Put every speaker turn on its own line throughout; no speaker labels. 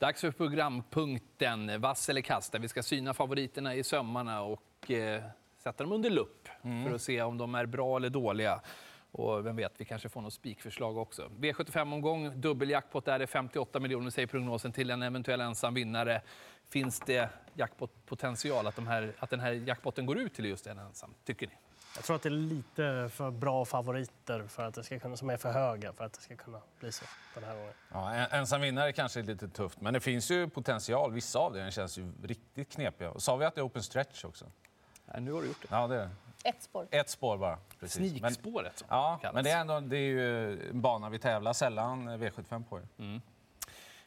Dags för programpunkten Vass eller kast, där vi ska syna favoriterna i sömmarna och eh, sätta dem under lupp för att se om de är bra eller dåliga. Och vem vet, vi kanske får något spikförslag också. V75-omgång, dubbeljackpot där är 58 miljoner säger prognosen till en eventuell ensam vinnare. Finns det jackpot-potential att, de här, att den här jackpotten går ut till just en ensam, tycker ni?
Jag tror att det är lite för bra favoriter för att det ska kunna, som är för höga för att det ska kunna bli så den här gången.
Ja, en- ensam vinnare kanske är lite tufft, men det finns ju potential. Vissa av dem känns ju riktigt knepiga. Sa vi att det är open stretch också?
Nej, nu har du gjort det.
Ja, det är.
Ett spår.
Ett spår bara. Precis. Men,
Snikspåret
ja, men det är, ändå, det är ju en bana vi tävlar sällan V75 på. ju.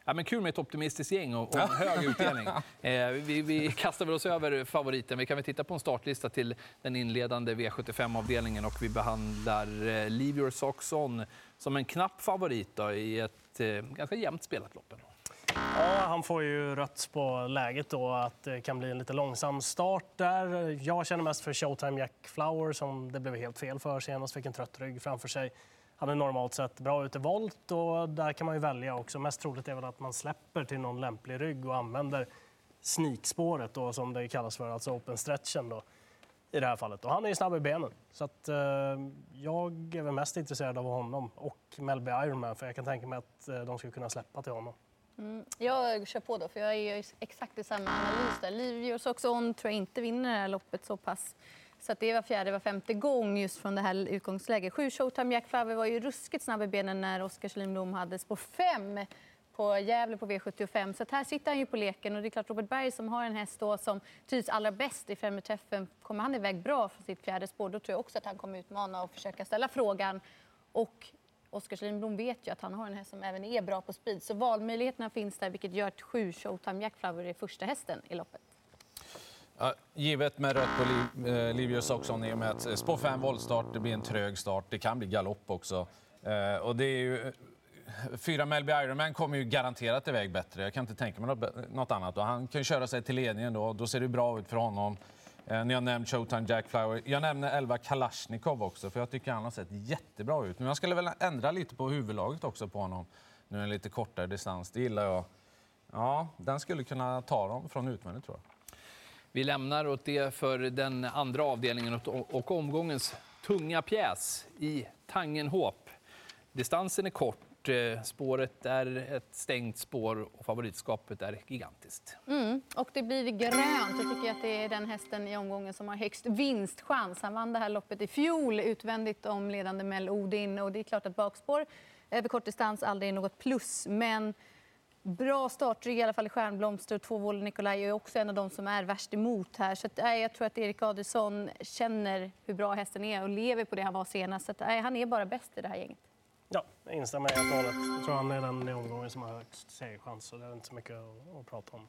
Ja, men kul med ett optimistiskt gäng och, och en hög utdelning. Eh, vi, vi kastar väl oss över favoriten. Vi kan väl titta på en startlista till den inledande V75-avdelningen och vi behandlar eh, Leave your socks on som en knapp favorit då, i ett eh, ganska jämnt spelat lopp.
Ja, han får ju rött på läget då att det kan bli en lite långsam start där. Jag känner mest för Showtime Jack Flower som det blev helt fel för senast. Fick en trött rygg framför sig. Han är normalt sett bra ute i volt och där kan man ju välja också. Mest troligt är väl att man släpper till någon lämplig rygg och använder sneakspåret då som det kallas för, alltså open stretchen då i det här fallet. Och han är ju snabb i benen. Så att, eh, jag är väl mest intresserad av honom och Melby Ironman för jag kan tänka mig att eh, de skulle kunna släppa till honom. Mm.
Jag kör på då, för jag är ju exakt i samma analys där. Leave också socks tror jag inte vinner det här loppet så pass. Så att det var fjärde, var femte gång just från det här utgångsläget. Sju Showtime Jack Favre var ju ruskigt snabb i benen när Oskar Kjellin hade spår fem på Gävle på V75. Så att här sitter han ju på leken och det är klart Robert Berg som har en häst då som trivs allra bäst i främre träffen. Kommer han iväg bra från sitt fjärde spår då tror jag också att han kommer utmana och försöka ställa frågan. Och Oskar Kjellin vet ju att han har en häst som även är bra på speed. Så valmöjligheterna finns där vilket gör att sju Showtime Jack Flower är första hästen i loppet.
Ja, givet med rött på Liv, eh, Livius Your i och med att eh, spår 5 voltstart, det blir en trög start, det kan bli galopp också. Eh, och det är ju, eh, fyra Melby Ironman kommer ju garanterat iväg bättre. Jag kan inte tänka mig något, något annat. Och han kan ju köra sig till ledningen då, då ser det bra ut för honom. Eh, ni har nämnt Showtime Jack Flower. Jag nämner 11 Kalashnikov också, för jag tycker han har sett jättebra ut. Men jag skulle väl ändra lite på huvudlaget också på honom. Nu en lite kortare distans, det gillar jag. Ja, den skulle kunna ta dem från utvändigt tror jag.
Vi lämnar åt det för den andra avdelningen och, omgångens tunga pjäs i Tangenhop. Distansen är kort, eh, spåret är ett stängt spår och favoritskapet är gigantiskt.
Mm. Och det blir grönt. Jag tycker att det är den hästen i omgången som har högst vinstchans. Han vann det här loppet i fjol utvändigt om ledande Mel Odin. Och det är klart att bakspår över kort distans aldrig är något plus. Men bra startrygg i alla fall i Stjärnblomster och två Wåhl Nikolaj är också en av de som är värst emot här. Så att, nej, jag tror att Erik Adelsson känner hur bra hästen är och lever på det han var senast. Så att, nej, han är bara bäst i det här gänget.
Ja, jag instämmer helt och hållet. Jag tror han är den i omgången som har högst segerchans, så det är inte så mycket att, att prata om.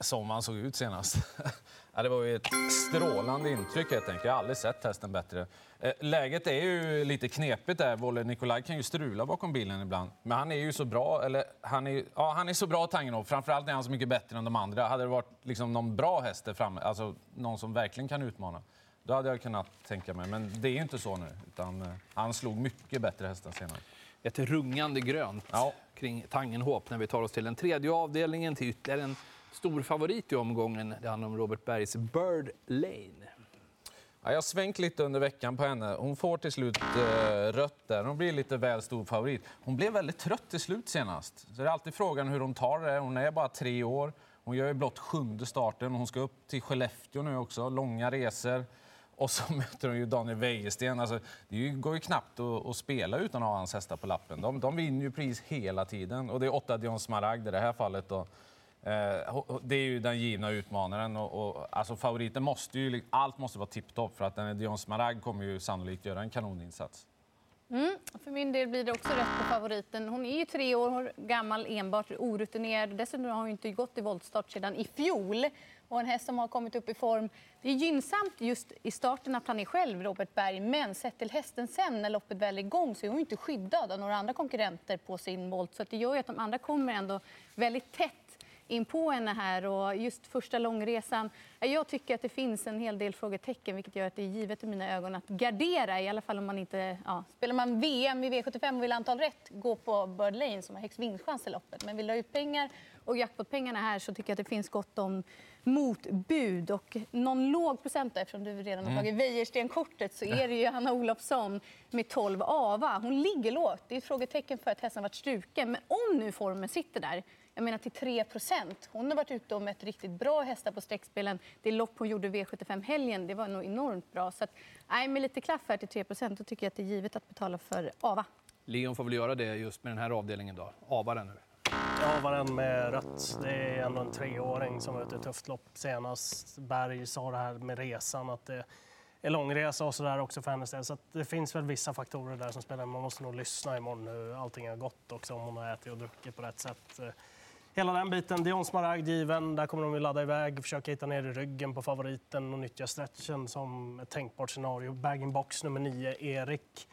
Som han såg ut senast. Det var ju ett strålande intryck helt enkelt. Jag har aldrig sett hästen bättre. Eh, Läget är ju lite knepigt där. Wolle Nikolaj kan ju strula bakom bilen ibland. Men han är ju så bra, eller han är, ja, han är så bra Tangenhov. Framförallt är han så mycket bättre än de andra. Hade det varit liksom någon bra häst där framme, alltså någon som verkligen kan utmana, då hade jag kunnat tänka mig. Men det är ju inte så nu. Utan, eh, han slog mycket bättre hästar senare.
Ett rungande grönt
Ja.
kring Tangenhop när vi tar oss till den tredje avdelningen till ytterligare en stor favorit i omgången. Det handlar om Robert Bergs Bird Lane.
Ja, jag har svängt lite under veckan på henne. Hon får till slut eh, rött där. Hon blir lite väl stor favorit. Hon blev väldigt trött till slut senast. Så det är alltid frågan hur hon tar det. Hon är bara tre år. Hon gör ju blott sjunde starten. Hon ska upp till Skellefteå nu också. Långa resor. Och så möter hon ju Daniel Wäjersten. Alltså, det går ju knappt att, att spela utan att ha hans hästar på lappen. De, de vinner ju pris hela tiden. Och det är åtta Dion Smaragd i det här fallet. Då. Eh, det är ju den givna utmanaren. Och, och, alltså favoriten måste ju, allt måste vara tipptopp för att den Dion Smaragd kommer ju sannolikt göra en kanoninsats.
Mm, för min del blir det också rätt på favoriten. Hon är ju tre år gammal, enbart orutinerad. Dessutom har hon inte gått i voltstart sedan i fjol. Och en häst som har kommit upp i form. Det är gynnsamt just i starten att han är själv, Robert Berg. Men sett till hästen sen, när loppet väl är igång, så är hon inte skyddad av några andra konkurrenter på sin volt. Så det gör ju att de andra kommer ändå väldigt tätt in på henne här. Och just första långresan. Jag tycker att det finns en hel del frågetecken vilket gör att det är givet i mina ögon att gardera. I alla fall om man inte... Ja, spelar man VM i V75 och vill antal rätt, gå på Bird Lane som har högst vinstchans i loppet. Men vill du ha ut pengar och jackpot-pengarna här så tycker jag att det finns gott om motbud. Och någon låg procent, då, eftersom du redan har tagit Wäjersten-kortet, så är det ju Hanna Olofsson med 12 AVA. Hon ligger lågt. Det är ett frågetecken för att hästen varit struken. Men om nu formen sitter där, jag menar till 3% Hon har varit ute och mött riktigt bra hästar på streckspelen. Det lopp hon gjorde V75-helgen, det var nog enormt bra. Så att, nej, med lite klaff här till 3% då tycker jag att det är givet att betala för AVA.
Leon får väl göra det just med den här avdelningen då. Ava den nu.
Ja, var den med rött. Det är ändå en treåring som var ute i ett tufft lopp senast. Berg sa det här med resan, att det är långresa och så där också för hennes del. Så det finns väl vissa faktorer där som spelar. Man måste nog lyssna imorgon hur allting har gått också, om hon har ätit och druckit på rätt sätt. Hela den biten. Dion Smaragd given. Där kommer de att ladda iväg, försöka hitta ner i ryggen på favoriten och nyttja stretchen som ett tänkbart scenario. Bag-in-box nummer nio, Erik.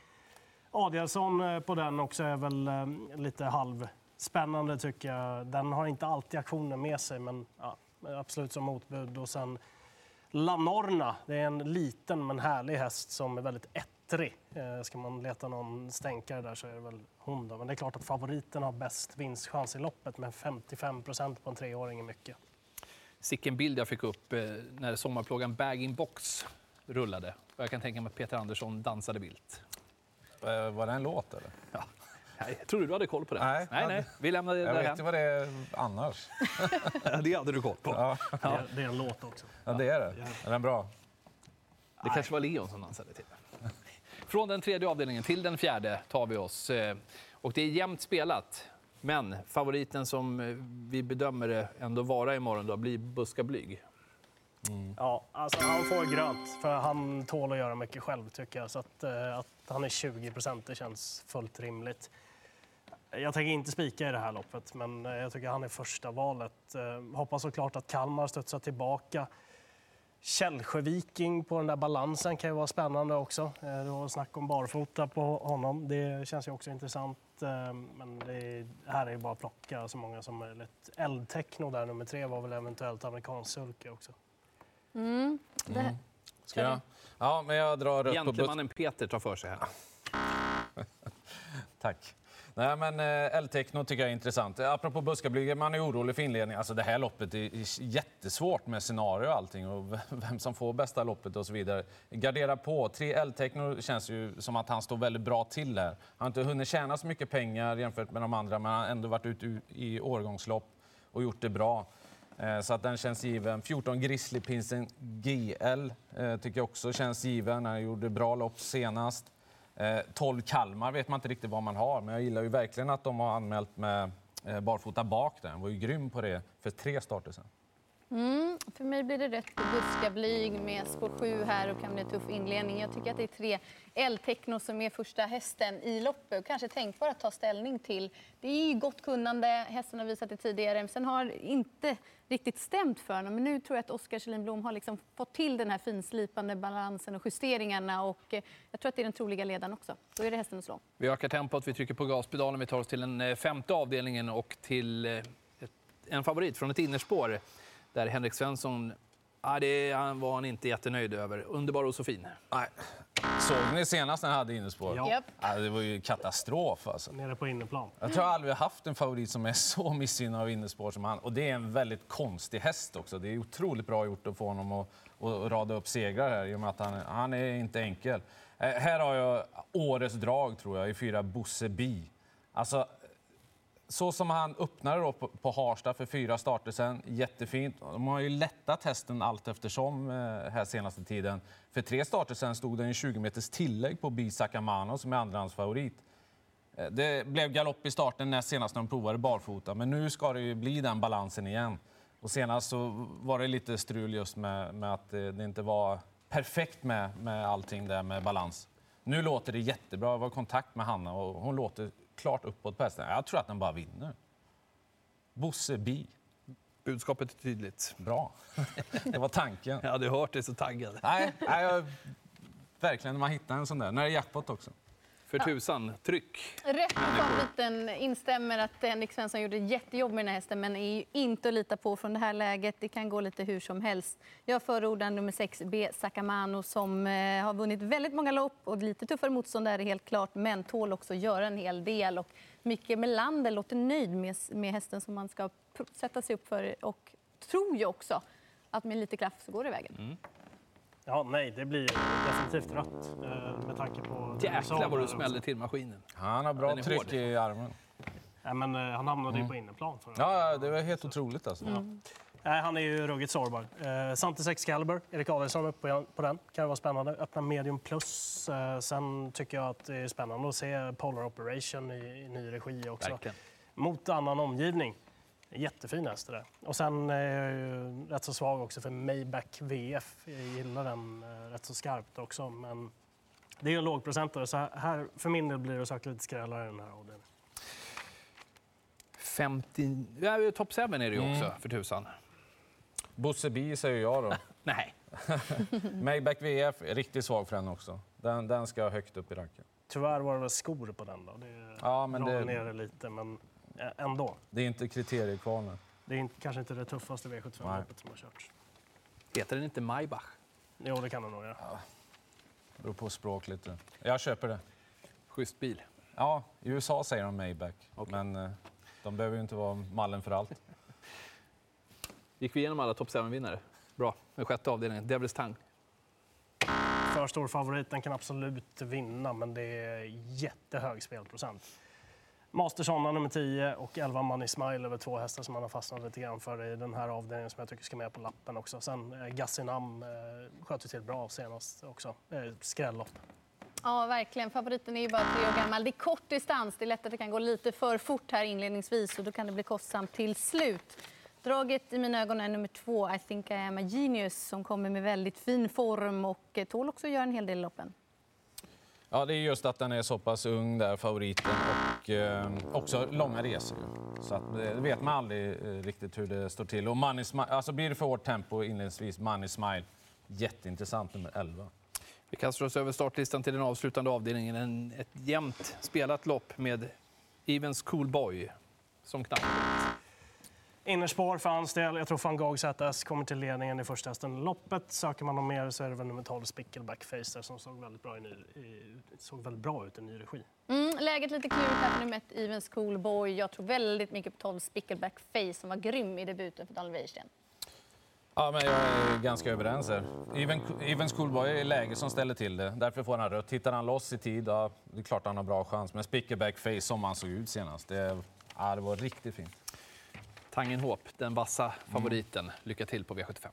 Adielsson eh, på den också är väl eh, lite halv spännande tycker jag. Den har inte alltid aktionen med sig, men ja, absolut som motbud. Och sen La Norna, det är en liten men härlig häst som är väldigt ettrig. Eh, ska man leta någon stänkare där så är det väl hon. Då. Men det är klart att favoriten har bäst vinstchans i loppet, men 55 procent på en treåring är mycket.
Sicken bild jag fick upp eh, när sommarplågan Bag Box rullade. Och jag kan tänka mig att Peter Andersson dansade vilt.
Eh, var det en låt eller?
Ja. Jag trodde du hade koll på det.
Nej,
nej, nej. Vi lämnar det
Jag vet ju vad det är annars.
Ja, det hade du koll på.
Ja,
Det, är, det är en låt också.
ja det är det. Är den bra?
Det kanske var Leon som dansade till. Från den tredje avdelningen till den fjärde tar vi oss. Eh, Och det är jämnt spelat. Men favoriten som eh, vi bedömer det ändå vara imorgon då blir Buska Blyg. Mm.
Ja, alltså han får grönt, för han tål att göra mycket själv tycker jag. Så att, eh, att han är 20 procent, det känns fullt rimligt. Jag tänker inte spika i det här loppet, men eh, jag tycker han är första valet. Eh, hoppas såklart att Kalmar studsar tillbaka. Källsjöviking på den där balansen kan ju vara spännande också. Det var snack om barfota på honom. Det känns ju också intressant. Men det är, här är ju bara att plocka så många som möjligt. Eldtechno där, nummer tre, var väl eventuellt amerikansk sulke också.
Mm. Det,
Ska jag? Ja, men jag drar rött på buss.
Gentlemannen Peter tar för sig här.
Tack. Nej, men eh, L-Techno tycker jag är intressant. Eh, Apropå buskablyger, man är orolig för inledningen. Alltså, det här loppet är jättesvårt med scenario och allting och vem som får bästa loppet och så vidare. Gardera på. Tre L-Techno känns ju som att han står väldigt bra till här. Han har inte hunnit tjäna så mycket pengar jämfört med de andra, men han har ändå varit ute i årgångslopp och gjort det bra. Eh, så att den känns given. 14 Grizzlypinsen GL eh, tycker jag också känns given. Han gjorde bra lopp senast. Eh, 12 Kalmar vet man inte riktigt vad man har, men jag gillar ju verkligen att de har anmält med barfota bak där. Han var ju grym på det för tre starter sen.
Mm, för mig blir det rätt buskablyg Buska Blyg med spår 7 här och kan bli en tuff inledning. Jag tycker att det är tre L-Techno som är första hästen i loppet och kanske tänkbar att ta ställning till. Det är ju gott kunnande, hästen har visat det tidigare. Sen har det inte riktigt stämt för honom. Men nu tror jag att Oskar Kjellin Blom har liksom fått till den här finslipande balansen och justeringarna. Och eh, jag tror att det är den troliga ledaren också. Då är det hästen att slå.
Vi ökar tempot, vi trycker på gaspedalen. Vi tar oss till den eh, femte avdelningen och till eh, ett, en favorit från ett innerspår där Henrik Svensson, ja, det han var han inte jättenöjd över. Underbar och så fin.
Nej. Såg ni senast när han hade innespår?
Ja.
Ja, det var ju katastrof alltså.
Nere på inneplan.
Jag tror jag aldrig haft en favorit som är så missgynnad av innespår som han. Och det är en väldigt konstig häst också. Det är otroligt bra gjort att få honom att, att rada upp segrar här i och med att han, han är inte enkel. Eh, här har jag årets drag tror jag i fyra Bosse Bi. Alltså, så som han öppnade då på, på Harsta för fyra starter sen, jättefint. De har ju lättat hästen allt eftersom eh, här senaste tiden. För tre starter sen stod den i 20 meters tillägg på Bi Sakamano som är andrahandsfavorit. Eh, Det blev galopp i starten näst senast när de provade barfota, men nu ska det ju bli den balansen igen. Och senast så var det lite strul just med, med att det, det inte var perfekt med, med allting där med balans. Nu låter det jättebra. Jag var i kontakt med Hanna och hon låter klart uppåt på hästen. Jag tror att den bara vinner. Bosse Bi.
Budskapet är tydligt.
Bra. Det var tanken.
Jag hade hört det så taggad.
Nej, nej jag, verkligen när man hittar en sån där. När det är jackpot också.
För tusan, tryck.
Rätt på favoriten. Instämmer att Henrik Svensson gjorde ett jättejobb med den här hästen men är inte att lita på från det här läget. Det kan gå lite hur som helst. Jag förordar nummer 6, B. Sakamano som eh, har vunnit väldigt många lopp och lite tuffare motstånd är det helt klart men tål också göra en hel del. Och Micke Melander låter nöjd med, med hästen som man ska sätta sig upp för och tror ju också att med lite kraft så går det vägen.
Ja, nej, det blir definitivt rött eh, med tanke på...
Jäklar vad du smällde till maskinen.
Han har bra tryck
hård.
i armen.
Nej, men, eh, han hamnade ju på inneplan. För
Ja, det var helt otroligt alltså.
Nej, han är ju ruggigt sårbar. Eh, Santis Excalibur, Erik Adelsson upp på, på den. Kan vara spännande. Öppna medium plus. Eh, sen tycker jag att det är spännande att se Polar Operation i, i ny regi också.
Verkligen.
Mot annan omgivning. Jättefin häst det där. Och sen är jag ju rätt så svag också för Maybach VF. Jag gillar den eh, rätt så skarpt också. Men det är ju en lågprocentare så här, för min del blir det söka lite skrällar i den här avdelningen.
50... Ja, Top 7 är det ju också, för tusan.
Bosse B säger jag då.
Nej,
Maybach VF, är riktigt svag för den också. Den, den ska högt upp i racken.
Tyvärr var det väl skor på den då. Det
Ja, men
drar
det-
ner det lite, men ändå.
Det är inte kriterier kvar nu.
Det är inte, kanske inte det tuffaste V75-loppet som har körts.
heter den inte Maybach?
Jo, det kan det nog göra.
Beror på språk lite. Jag köper det.
Schysst bil.
Ja, i USA säger de Maybach, men eh, de behöver ju inte vara mallen för allt.
Gick vi igenom alla Top 7-vinnare? Bra. Med sjätte avdelningen, Devils Tang.
För stor favorit, den kan absolut vinna, men det är jättehög spelprocent. Mastersonna nummer 10 och 11 Money Smile över två hästar som man har fastnat lite grann för i den här avdelningen som jag tycker ska med på lappen också. Sen eh, Gassinam eh, sköt ju till bra senast också. Eh, skrällopp.
Ja, verkligen. Favoriten är ju bara tre år gammal. Det är kort distans. Det är lätt att det kan gå lite för fort här inledningsvis och då kan det bli kostsamt till slut. Draget i mina ögon är nummer två, I think I am a genius, som kommer med väldigt fin form och eh, tål också att göra en hel del i loppen.
Ja, det är just att den är så pass ung där, favoriten, och eh, också långa resor. Så att, eh, det vet man aldrig eh, riktigt hur det står till. Och Money Smile, alltså blir det för hårt tempo inledningsvis, Money Smile, jätteintressant nummer 11.
Vi kastar oss över startlistan till den avslutande avdelningen. En, ett jämnt spelat lopp med Evens Cool Boy som knappt.
Innerspår för hans del. Jag tror van Gogh ZS kommer till ledningen i första hästen. Loppet söker man om mer så är det väl nummer 12 Spickleback Face som såg väldigt bra, i ny, i, såg väldigt bra ut i ny regi.
Mm, läget lite klurigt här för nummer ett, Even Schoolboy. Jag tror väldigt mycket på 12 Spickleback Face som var grym i debuten för Daniel Wäjersten.
Ja, men jag är ganska överens här. Even, even Schoolboy är läge som ställer till det. Därför får han rött. Hittar han loss i tid, ja, det är klart han har bra chans. Men Spickerback Face som han såg ut senast, det, ja, det var riktigt fint.
Tangenhop, den vassa favoriten. Lycka till på V75.